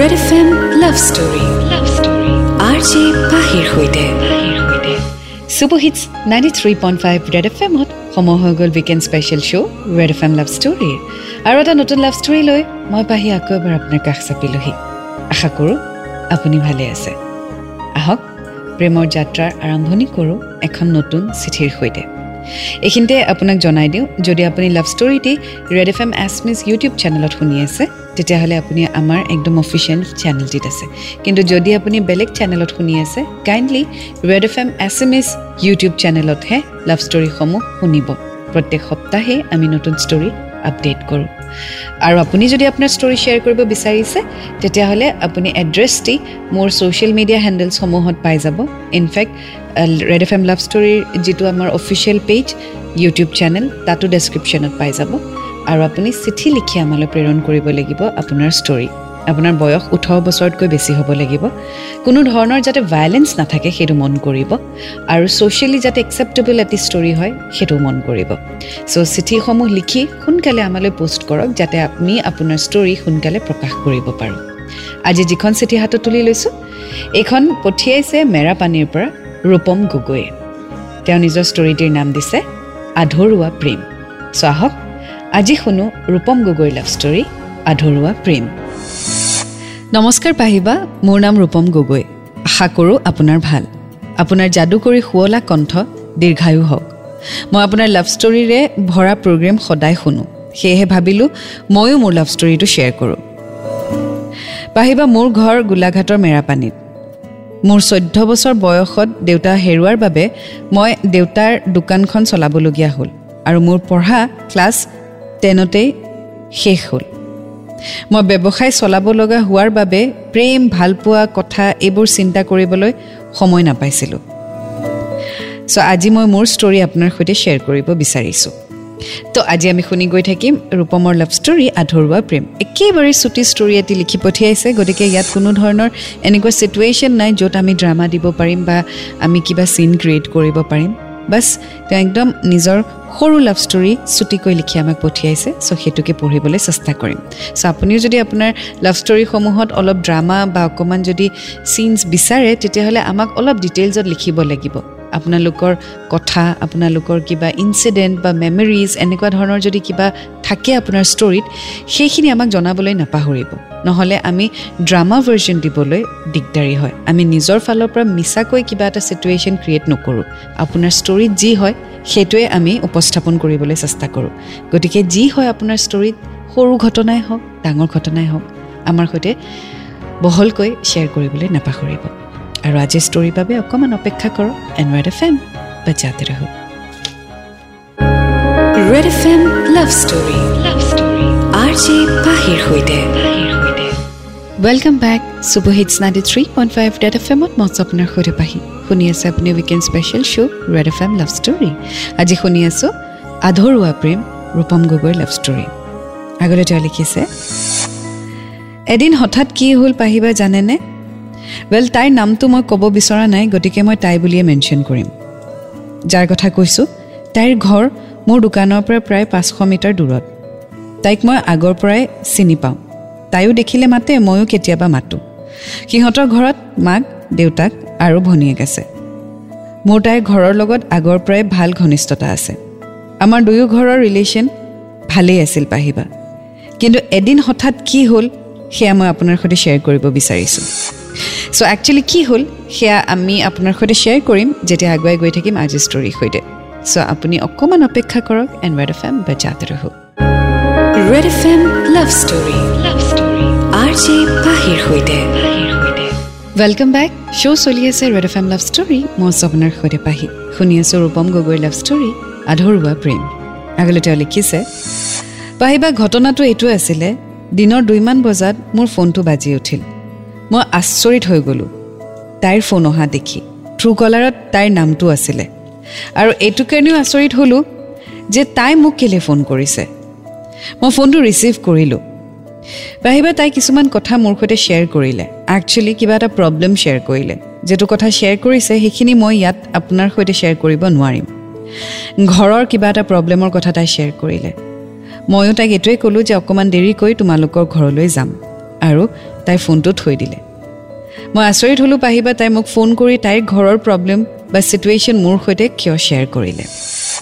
Red F M love story love story R J পাহিৰ সৈতে super hits ninety three point five Red F এমত সময় হৈ গ'ল weekend special show' Red F M love ষ্টৰীৰ আৰু এটা নতুন লাভ ষ্টৰী লৈ মই পাহি আকৌ এবাৰ আপোনাৰ কাষ চাপিলোহি। আশা কৰোঁ আপুনি ভালে আছে। আহক প্ৰেমৰ যাত্ৰাৰ আৰম্ভণি কৰোঁ এখন নতুন চিঠিৰ সৈতে। এইখিনিতে আপোনাক জনাই দিওঁ যদি আপুনি love ষ্টৰিটি Red F M SMS YouTube চেনেলত শুনি আছে তেতিয়াহ'লে আপুনি আমাৰ একদম অফিচিয়েল চেনেলটিত আছে। কিন্তু যদি আপুনি বেলেগ চেনেলত শুনি আছে kindly Red F M S M S YouTube চেনেলতহে love ষ্টৰিসমূহ শুনিব। প্ৰত্যেক সপ্তাহে আমি নতুন ষ্টৰি আপডেট কৰোঁ। আৰু আপুনি যদি আপোনাৰ ষ্টৰি শ্বেয়াৰ কৰিব বিচাৰিছে তেতিয়াহ'লে আপুনি এড্ৰেছটি মোৰ ছ'চিয়েল মিডিয়া হেণ্ডেলছসমূহত পাই যাব। In fact Red F M love ষ্টৰীৰ যিটো আমাৰ অফিচিয়েল পেজ ইউটিউব চেনেল তাতো ডেছক্ৰিপশ্যনত পাই যাব। আৰু আপুনি চিঠি লিখি আমালৈ প্ৰেৰণ কৰিব লাগিব আপোনাৰ ষ্টৰী আপোনাৰ বয়স ওঠৰ বছৰতকৈ বেছি হ'ব লাগিব। কোনো ধৰণৰ যাতে ভায়লেঞ্চ নাথাকে সেইটো মন কৰিব। আৰু ছ'চিয়েলি যাতে একচেপ্টেবল এটি ষ্টৰী হয় সেইটোও মন কৰিব। চ' চিঠিসমূহ লিখি সোনকালে আমালৈ পষ্ট কৰক যাতে আমি আপোনাৰ ষ্টৰী সোনকালে প্ৰকাশ কৰিব পাৰোঁ। আজি যিখন চিঠি হাতত তুলি লৈছোঁ এইখন পঠিয়াইছে মেৰাপানীৰ পৰা ৰূপম গগৈয়ে। তেওঁ নিজৰ ষ্টৰিটিৰ নাম দিছে আধৰুৱা প্ৰেম। চ' আহক আজি শুনো ৰূপম গগৈৰ লাভ ষ্টৰী আধৰুৱা প্ৰেম। নমস্কাৰ পাহিবা মোৰ নাম ৰূপম গগৈ। আশা কৰোঁ আপোনাৰ ভাল। আপোনাৰ যাদুকৰী শুৱলা কণ্ঠ দীৰ্ঘায়ু হওক। মই আপোনাৰ লাভ ষ্টৰীৰে ভৰা প্ৰগ্ৰেম সদায় শুনো। সেয়েহে ভাবিলোঁ ময়ো মোৰ লাভ ষ্টৰীটো শ্বেয়াৰ কৰোঁ। পাহিবা মোৰ ঘৰ গোলাঘাটৰ মেৰাপানীত। মোৰ চৈধ্য বছৰ বয়সত দেউতা হেৰুৱাৰ বাবে মই দেউতাৰ দোকানখন চলাবলগীয়া হ'ল আৰু মোৰ পঢ়া ক্লাছ টেনতেই শেষ হ'ল। মই ব্যৱসায় চলাব লগা হোৱাৰ বাবে প্ৰেম ভালপোৱা কথা এইবোৰ চিন্তা কৰিবলৈ সময় নাপাইছিলোঁ। চ' আজি মই মোৰ ষ্টৰী আপোনাৰ সৈতে শ্বেয়াৰ কৰিব বিচাৰিছোঁ। তো আজি আমি শুনি গৈ থাকিম ৰূপমৰ লাভ ষ্টৰী আধৰুৱা প্ৰেম। একেবাৰে চুটি ষ্টৰী এটি লিখি পঠিয়াইছে গতিকে ইয়াত কোনো ধৰণৰ এনেকুৱা চিটুৱেশ্যন নাই য'ত আমি ড্ৰামা দিব পাৰিম বা আমি কিবা চিন ক্ৰিয়েট কৰিব পাৰিম। বাছ তেওঁ একদম নিজৰ সৰু লাভ ষ্টৰী চুটিকৈ লিখি আমাক পঠিয়াইছে চ' সেইটোকে পঢ়িবলৈ চেষ্টা কৰিম। চ' আপুনিও যদি আপোনাৰ লাভ ষ্টৰীসমূহত অলপ ড্ৰামা বা অকণমান যদি চিনছ বিচাৰে তেতিয়াহ'লে আমাক অলপ ডিটেইলছত লিখিব লাগিব। আপোনালোকৰ কথা আপোনালোকৰ কিবা ইনচিডেণ্ট বা মেমৰিজ এনেকুৱা ধৰণৰ যদি কিবা থাকে আপোনাৰ ষ্টৰীত সেইখিনি আমাক জনাবলৈ নাপাহৰিব। নহ'লে আমি ড্ৰামা ভাৰ্জন দিবলৈ দিগদাৰী হয়। আমি নিজৰ ফালৰ পৰা মিছাকৈ কিবা এটা চিটুৱেশ্যন ক্ৰিয়েট নকৰোঁ। আপোনাৰ ষ্টৰীত যি হয় সেইটোৱে আমি উপস্থাপন কৰিবলৈ চেষ্টা কৰোঁ। গতিকে যি হয় আপোনাৰ ষ্টৰীত সৰু ঘটনাই হওক ডাঙৰ ঘটনাই হওক আমাৰ সৈতে বহলকৈ শ্বেয়াৰ কৰিবলৈ নাপাহৰিব। আৰু আজিৰ ষ্টৰীৰ বাবে অকণমান অপেক্ষা কৰক F M ৰহক Red F M love story love story R J পাহিৰ সৈতে। Welcome back super hits ninety three point five Red F এমত মই আপোনাৰ সৈতে পাহি। শুনি আছে আপুনি weekend special show' Red F M love story আজি শুনি আছোঁ আধৰুৱা প্ৰেম ৰূপম গগৈৰ লাভ ষ্টৰী আগতে তেওঁ লিখিছে এদিন হঠাৎ কি হ'ল পাহিবা জানেনে? ৱেল তাইৰ নামটো মই ক'ব বিচৰা নাই গতিকে মই তাই বুলিয়ে মেনশ্যন কৰিম। যাৰ কথা কৈছোঁ তাইৰ ঘৰ মোৰ দোকানৰ পৰা প্ৰায় পাঁচশ মিটাৰ দূৰত। তাইক মই আগৰ পৰাই চিনি পাওঁ। তাইও দেখিলে মাতে ময়ো কেতিয়াবা মাতোঁ। সিহঁতৰ ঘৰত মাক দেউতাক আৰু ভনীয়েক আছে। মোৰ তাইৰ ঘৰৰ লগত আগৰ পৰাই ভাল ঘনিষ্ঠতা আছে। আমাৰ দুয়ো ঘৰৰ ৰিলেশ্যন ভালেই আছিল পাহিবা। কিন্তু এদিন হঠাৎ কি হ'ল সেয়া মই আপোনাৰ সৈতে শ্বেয়াৰ কৰিব বিচাৰিছোঁ। চ' একচুৱেলি কি হ'ল সেয়া আমি আপোনাৰ সৈতে শ্বেয়াৰ কৰিম যেতিয়া আগুৱাই গৈ থাকিম আজিৰ ষ্টৰীৰ সৈতে। চ' আপুনি অকণমান অপেক্ষা কৰক এণ্ড ৰেড এফ এম বাজাতে ৰহো Red F M love story love story R J পাহিৰ সৈতে। ৱেলকাম বেক শ্ব' চলি আছে Red F M love story মই আছোঁ আপোনাৰ সৈতে পাহি শুনি আছোঁ ৰূপম গগৈৰ লাভ ষ্টৰী আধৰুৱা প্ৰেম আগলৈ তেওঁ লিখিছে পাহিবা ঘটনাটো এইটো আছিলে দিনৰ দুইমান বজাত মোৰ ফোনটো বাজি উঠিল মই আচৰিত হৈ গ'লোঁ তাইৰ ফোন অহা দেখি ট্ৰু কলাৰত তাইৰ নামটো আছিলে আৰু এইটো কাৰণেও আচৰিত হ'লোঁ যে তাই মোক কেলৈ ফোন কৰিছে মই ফোনটো ৰিচিভ কৰিলোঁ বাহিবা তাই কিছুমান কথা মোৰ সৈতে শ্বেয়াৰ কৰিলে। একচুৱেলি কিবা এটা প্ৰব্লেম শ্বেয়াৰ কৰিলে। যিটো কথা শ্বেয়াৰ কৰিছে সেইখিনি মই ইয়াত আপোনাৰ সৈতে শ্বেয়াৰ কৰিব নোৱাৰিম। ঘৰৰ কিবা এটা প্ৰব্লেমৰ কথা তাই শ্বেয়াৰ কৰিলে। ময়ো তাইক এইটোৱে ক'লোঁ যে অকণমান দেৰিকৈ তোমালোকৰ ঘৰলৈ যাম। আৰু তাইৰ ফোনটো থৈ দিলে। মই আচৰিত হ'লোঁ পাহিবা তাই মোক ফোন কৰি তাইৰ ঘৰৰ প্ৰব্লেম বা ছিটুৱেশ্যন মোৰ সৈতে কিয় শ্বেয়াৰ কৰিলে।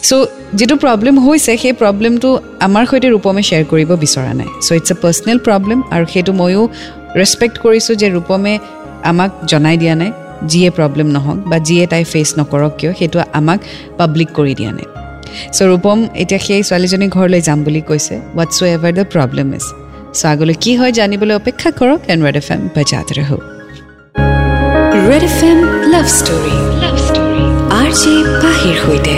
চ' যিটো প্ৰব্লেম হৈছে সেই প্ৰব্লেমটো আমাৰ সৈতে ৰূপমে শ্বেয়াৰ কৰিব বিচৰা নাই। So' it's a personal problem আৰু সেইটো ময়ো ৰেচপেক্ট কৰিছোঁ যে ৰূপমে আমাক জনাই দিয়া নাই যিয়ে প্ৰব্লেম নহওক বা যিয়ে তাই ফেচ নকৰক কিয় সেইটো আমাক পাব্লিক কৰি দিয়া নাই। চ' ৰূপম এতিয়া সেই ছোৱালীজনী ঘৰলৈ যাম বুলি কৈছে whatsoever the problem is so' আগলৈ কি হয় জানিবলৈ অপেক্ষা কৰক এণ্ড ৰেড এফ এম বজাত ৰহো। Red F M love story love story R J পাহিৰ সৈতে।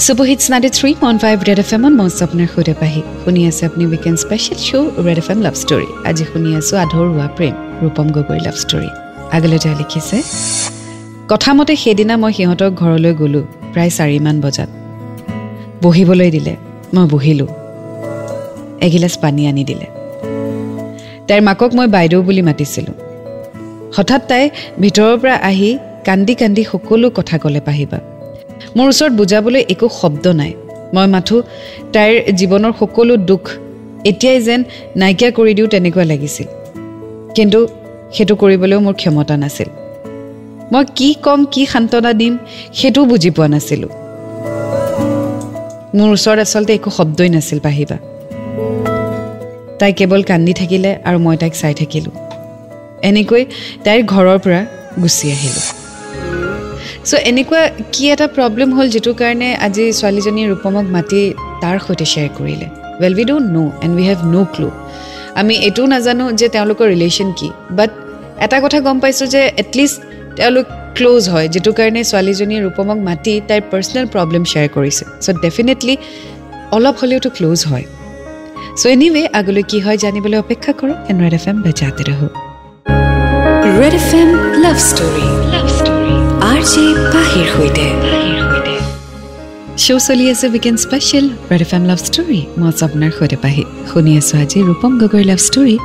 Super hits ninety three point five Red F এমত মঞ্চ আপোনাৰ সৈতে পাহি শুনি আছে আপুনি weekend special show' Red F M love story আজি শুনি আছোঁ আধৰুৱা প্ৰেম ৰূপম গগৈ লাভ ষ্টৰী আগলৈ তেওঁ লিখিছে কথামতে সেইদিনা মই সিহঁতৰ ঘৰলৈ গ'লোঁ প্ৰায় চাৰিমান বজাত বহিবলৈ দিলে মই বহিলোঁ এগিলাচ পানী আনি দিলে তাইৰ মাকক মই বাইদেউ বুলি মাতিছিলোঁ হঠাৎ তাই ভিতৰৰ পৰা আহি কান্দি কান্দি সকলো কথা ক'লে পাহিবা মোৰ ওচৰত বুজাবলৈ একো শব্দ নাই। মই মাথো তাইৰ জীৱনৰ সকলো দুখ এতিয়াই যেন নাইকিয়া কৰি দিওঁ তেনেকুৱা লাগিছিল। কিন্তু সেইটো কৰিবলৈও মোৰ ক্ষমতা নাছিল। মই কি ক'ম কি সান্তনা দিম সেইটোও বুজি পোৱা নাছিলোঁ। মোৰ ওচৰত আচলতে একো শব্দই নাছিল পাহিবা। তাই কেৱল কান্দি থাকিলে আৰু মই তাইক চাই থাকিলোঁ। এনেকৈ তাইৰ ঘৰৰ পৰা গুচি আহিলোঁ। চ' এনেকুৱা কি এটা প্ৰব্লেম হ'ল যিটো কাৰণে আজি ছোৱালীজনীয়ে ৰূপমক মাতি তাৰ সৈতে শ্বেয়াৰ কৰিলে? Well we don't know' and we have no' clue আমি এইটোও নাজানো যে তেওঁলোকৰ ৰিলেশ্যন কি বাট এটা কথা গম পাইছোঁ যে এটলিষ্ট তেওঁলোক ক্ল'জ হয় যিটো কাৰণে ছোৱালীজনীয়ে ৰূপমক মাতি তাইৰ পাৰ্চনেল প্ৰব্লেম শ্বেয়াৰ কৰিছে। চ' ডেফিনেটলি অলপ হ'লেওতো ক্ল'জ হয়। চ' এনিৱে আগলৈ কি হয় জানিবলৈ অপেক্ষা কৰক এণ্ড ৰেড এফ এম বেজাতে ৰহো Red F M love story R J পাহিৰ সৈতে। শ্ব' চলি আছে weekend special Red F M love story মই আছোঁ আপোনাৰ সৈতে পাহি। শুনি আছোঁ আজি ৰূপম গগৈৰ লাভ ষ্টৰী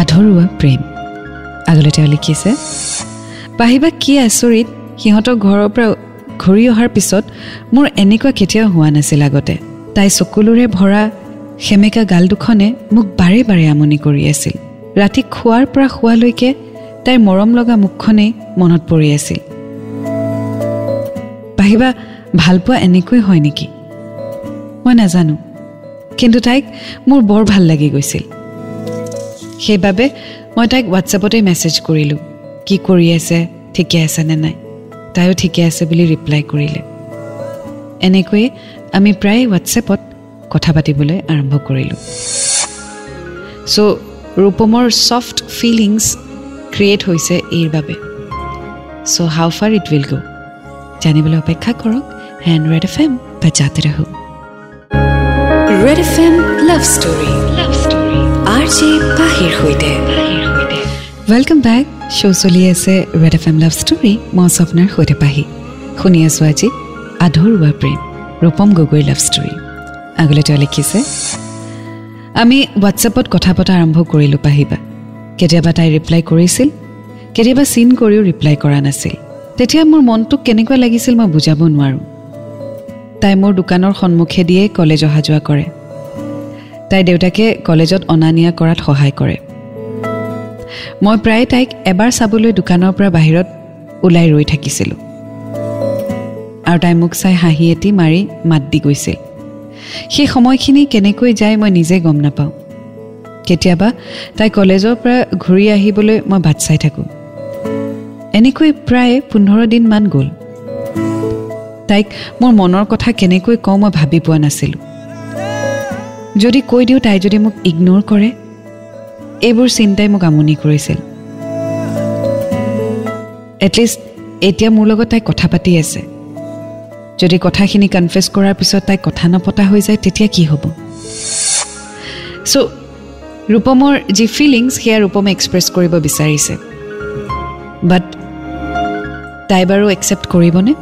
আধৰুৱা প্ৰেম। আগলৈ তেওঁ লিখিছে পাহিবা কি আচৰিত সিহঁতৰ ঘৰৰ পৰা ঘূৰি অহাৰ পিছত মোৰ এনেকুৱা কেতিয়াও হোৱা নাছিল আগতে। তাই চকুলোৰে ভৰা সেমেকা গাল দুখনে মোক বাৰে বাৰে আমনি কৰি আছিল। ৰাতি খোৱাৰ পৰা শোৱালৈকে তাইৰ মৰম লগা মুখখনেই মনত পৰি আছিল। পাহিবা ভালপোৱা এনেকৈ হয় নেকি? মই নাজানো। কিন্তু তাইক মোৰ বৰ ভাল লাগি গৈছিল। সেইবাবে মই তাইক হোৱাটছএপতে মেছেজ কৰিলোঁ। কি কৰি আছে ঠিকে আছে নে নাই? তাইও ঠিকে আছে বুলি ৰিপ্লাই কৰিলে। এনেকৈয়ে আমি প্ৰায় হোৱাটছএপত কথা পাতিবলৈ আৰম্ভ কৰিলোঁ। চ' ৰূপমৰ ছফ্ট ফিলিংছ ক্ৰিয়েট হৈছে এইৰ বাবে। So' how far it will go' জানিবলৈ অপেক্ষা কৰক হেণ্ড ৰেড এফ এম বা জাতে ৰহো। Red F M love story. Love story. R J পাহিৰ সৈতে। ৱেলকাম বেক শ্ব' চলি আছে Red F M love story মই স্বপ্নাৰ সৈতে পাহি। শুনি আছোঁ আজি আধৰুৱা প্ৰেম ৰূপম গগৈৰ লাভ ষ্টৰী। আগলৈ তেওঁ লিখিছে আমি হোৱাটছএপত কথা পতা আৰম্ভ কৰিলোঁ পাহিবা। কেতিয়াবা তাই ৰিপ্লাই কৰিছিল কেতিয়াবা চিন কৰিও ৰিপ্লাই কৰা নাছিল। তেতিয়া মোৰ মনটোক কেনেকুৱা লাগিছিল মই বুজাব নোৱাৰোঁ। তাই মোৰ দোকানৰ সন্মুখেদিয়ে কলেজ অহা যোৱা কৰে। তাইৰ দেউতাকে কলেজত অনা নিয়া কৰাত সহায় কৰে। মই প্ৰায় তাইক এবাৰ চাবলৈ দোকানৰ পৰা বাহিৰত ওলাই ৰৈ থাকিছিলোঁ। আৰু তাই মোক চাই হাঁহি এটি মাৰি মাত দি গৈছিল। সেই সময়খিনি কেনেকৈ যায় মই নিজে গম নাপাওঁ। কেতিয়াবা তাই কলেজৰ পৰা ঘূৰি আহিবলৈ মই বাট চাই থাকোঁ। এনেকৈ প্ৰায় পোন্ধৰ দিনমান গ'ল। তাইক মোৰ মনৰ কথা কেনেকৈ কওঁ মই ভাবি পোৱা নাছিলোঁ। যদি কৈ দিওঁ তাই যদি মোক ইগন'ৰ কৰে এইবোৰ চিন্তাই মোক আমনি কৰিছিল। এটলিষ্ট এতিয়া মোৰ লগত তাই কথা পাতি আছে। যদি কথাখিনি কনফেছ কৰাৰ পিছত তাই কথা নপতা হৈ যায় তেতিয়া কি হ'ব? চ' ৰূপমৰ যি ফিলিংছ সেয়া ৰূপমে এক্সপ্ৰেছ কৰিব বিচাৰিছে। বাট তাই বাৰু একচেপ্ট কৰিবনে?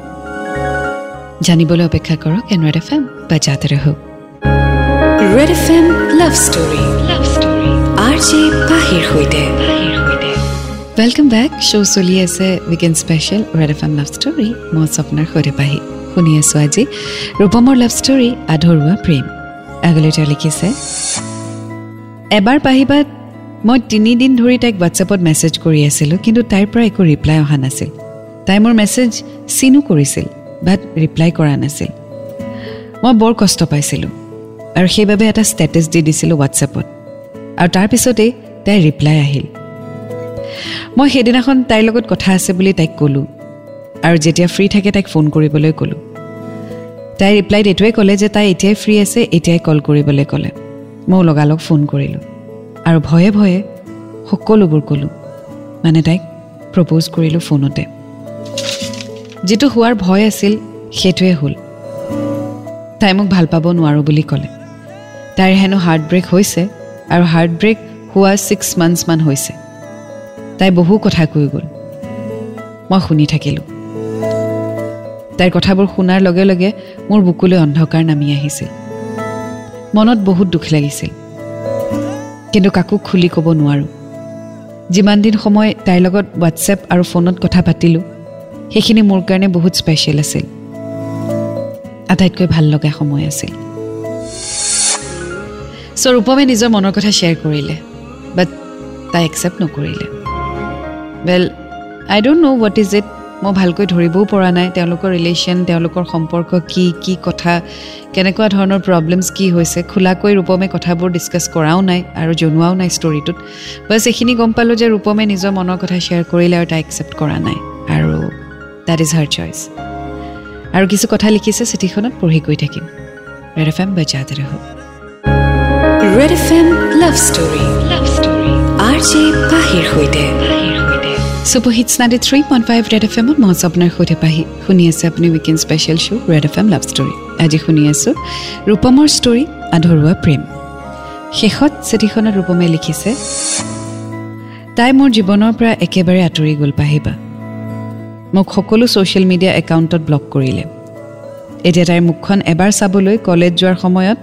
জানিবলৈ অপেক্ষা কৰক এন ৰেড এফ এম বা জাতে ৰহক Red F M love story. Love story. R J পাহিৰ সৈতে। ৱেলকাম বেক শ্ব' চলি আছে weekend special Red F M love story. মই স্বপ্নাৰ সৈতে পাহি। শুনি আছোঁ আজি ৰূপমৰ লাভ ষ্টৰী আধৰুৱা প্ৰেম। আগলৈ তেওঁ লিখিছে এবাৰ পাহিবা মই তিনিদিন ধৰি তাইক হোৱাটছএপত মেছেজ কৰি আছিলোঁ কিন্তু তাইৰ পৰা একো ৰিপ্লাই অহা নাছিল। তাই মোৰ মেছেজ চিনো কৰিছিল বাট ৰিপ্লাই কৰা নাছিল। মই বৰ কষ্ট পাইছিলোঁ আৰু সেইবাবে এটা ষ্টেটাছ দি দিছিলোঁ হোৱাটছএপত আৰু তাৰপিছতেই তাইৰ ৰিপ্লাই আহিল। মই সেইদিনাখন তাইৰ লগত কথা আছে বুলি তাইক ক'লোঁ আৰু যেতিয়া ফ্ৰী থাকে তাইক ফোন কৰিবলৈ ক'লোঁ। তাই ৰিপ্লাইত এইটোৱে ক'লে যে তাই এতিয়াই ফ্ৰী আছে এতিয়াই কল কৰিবলৈ ক'লে। মই লগালগ ফোন কৰিলোঁ আৰু ভয়ে ভয়ে সকলোবোৰ ক'লোঁ। মানে তাইক প্ৰপ'জ কৰিলোঁ ফোনতে যিটো হোৱাৰ ভয় আছিল সেইটোৱে হ'ল। তাই মোক ভাল পাব নোৱাৰোঁ বুলি ক'লে। তাইৰ হেনো হাৰ্ট ব্ৰেক হৈছে আৰু হাৰ্ট ব্ৰেক হোৱা ছিক্স মান্থছমান হৈছে। তাই বহু কথা কৈ গ'ল। মই শুনি থাকিলোঁ। তাইৰ কথাবোৰ শুনাৰ লগে লগে মোৰ বুকুলৈ অন্ধকাৰ নামি আহিছিল। মনত বহুত দুখ লাগিছিল। কিন্তু কাকো খুলি ক'ব নোৱাৰোঁ। যিমান দিন সময় তাইৰ লগত হোৱাটছএপ আৰু ফোনত কথা পাতিলোঁ সেইখিনি মোৰ কাৰণে বহুত স্পেচিয়েল আছিল। আটাইতকৈ ভাল লগা সময় আছিল। চ' ৰূপমে নিজৰ মনৰ কথা শ্বেয়াৰ কৰিলে বাট তাই একচেপ্ট নকৰিলে। Well I don't know' what is it মই ভালকৈ ধৰিবও পৰা নাই তেওঁলোকৰ ৰিলেশ্যন তেওঁলোকৰ সম্পৰ্ক কি কি কথা কেনেকুৱা ধৰণৰ প্ৰব্লেমছ কি হৈছে খোলাকৈ ৰূপমে কথাবোৰ ডিছকাছ কৰাও নাই আৰু জনোৱাও নাই ষ্টৰিটোত বাছ এইখিনি গম পালোঁ যে ৰূপমে নিজৰ মনৰ কথা শ্বেয়াৰ কৰিলে আৰু তাই একচেপ্ট কৰা নাই। আৰু দেট ইজ হাৰ চইচ আৰু কিছু কথা লিখিছে চিঠিখনত পঢ়ি গৈ থাকিম। ৰেড এফ এম বজাতে ৰহ। Red F M love story love story R J পাহিৰ সৈতে। Super hits ninety three point five red F এমত মই আপোনাৰ সৈতে পাহি। শুনি আছে আপুনি weekend special show' red F M love story আজি শুনি আছোঁ ৰূপমৰ ষ্টৰী আধৰুৱা প্ৰেম। শেষত চিঠিখনত ৰূপমে লিখিছে তাই মোৰ জীৱনৰ পৰা একেবাৰে আঁতৰি গ'ল পাহিবা। মোক সকলো ছ'চিয়েল মিডিয়া একাউণ্টত ব্লক কৰিলে। এতিয়া তাইৰ মুখখন এবাৰ চাবলৈ কলেজ যোৱাৰ সময়ত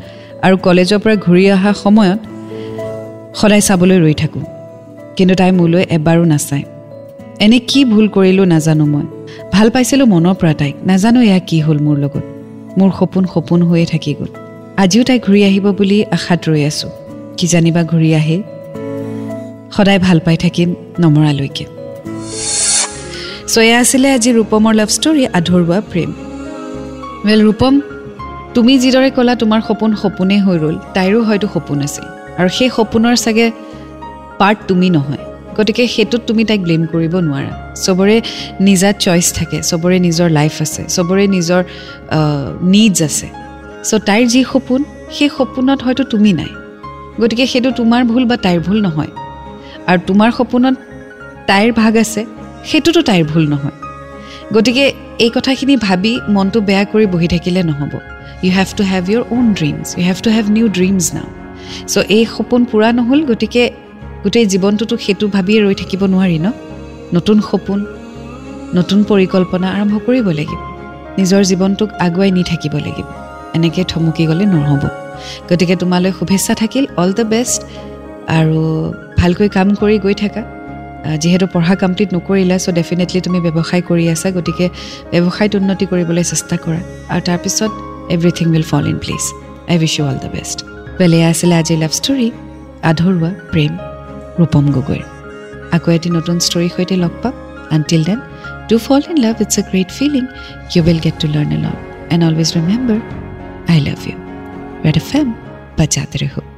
আৰু কলেজৰ পৰা ঘূৰি অহা সময়ত সদায় চাবলৈ ৰৈ থাকোঁ। কিন্তু তাই মোলৈ এবাৰো নাচায়। এনে কি ভুল কৰিলোঁ নাজানো মই। ভাল পাইছিলোঁ মনৰ পৰা তাইক। নাজানো এয়া কি হ'ল মোৰ লগত। মোৰ সপোন সপোন হৈয়ে থাকি গ'ল। আজিও তাই ঘূৰি আহিব বুলি আশাত ৰৈ আছোঁ। কিজানিবা ঘূৰি আহে সদায় ভাল পাই থাকিম নমৰালৈকে। চ' এয়া আছিলে আজি ৰূপমৰ লাভ ষ্টৰী আধৰুৱা প্ৰেম। ৱেল ৰূপম তুমি যিদৰে ক'লা তোমাৰ সপোন সপোনেই হৈ ৰ'ল। তাইৰো হয়তো সপোন আছিল। আৰু সেই সপোনৰ চাগে পাৰ্ট তুমি নহয়। গতিকে সেইটোত তুমি তাইক ব্লেম কৰিব নোৱাৰা। চবৰে নিজা চইচ থাকে চবৰে নিজৰ লাইফ আছে চবৰে নিজৰ নিডছ আছে। চ' তাইৰ যি সপোন সেই সপোনত হয়তো তুমি নাই। গতিকে সেইটো তোমাৰ ভুল বা তাইৰ ভুল নহয়। আৰু তোমাৰ সপোনত তাইৰ ভাগ আছে। সেইটোতো তাইৰ ভুল নহয়। গতিকে এই কথাখিনি ভাবি মনটো বেয়া কৰি বহি থাকিলে নহ'ব। You have to have your own dreams you have to have new dreams now so' এই সপোন পূৰা নহ'ল গতিকে গোটেই জীৱনটোতো সেইটো ভাবিয়ে ৰৈ থাকিব নোৱাৰি ন? নতুন সপোন নতুন পৰিকল্পনা আৰম্ভ কৰিব লাগিব। নিজৰ জীৱনটোক আগুৱাই নি থাকিব লাগিব। এনেকৈ থমকি গ'লে নহ'ব। গতিকে তোমালৈ শুভেচ্ছা থাকিল। অল দ্য বেষ্ট আৰু ভালকৈ কাম কৰি গৈ থাকা। যিহেতু পঢ়া কমপ্লিট নকৰিলা চ' ডেফিনেটলি তুমি ব্যৱসায় কৰি আছা গতিকে ব্যৱসায়ত উন্নতি কৰিবলৈ চেষ্টা কৰা। আৰু তাৰপিছত everything will fall in place I wish you all the best এয়া আছিলে আজিৰ লাভ ষ্টৰী আধৰুৱা প্ৰেম ৰূপম গগৈৰ। আকৌ এটি নতুন ষ্টৰীৰ সৈতে লগ পাম। Until then do fall in love it's a great feeling you will get to learn a love and always remember I love you red F M বাজাতে ৰহো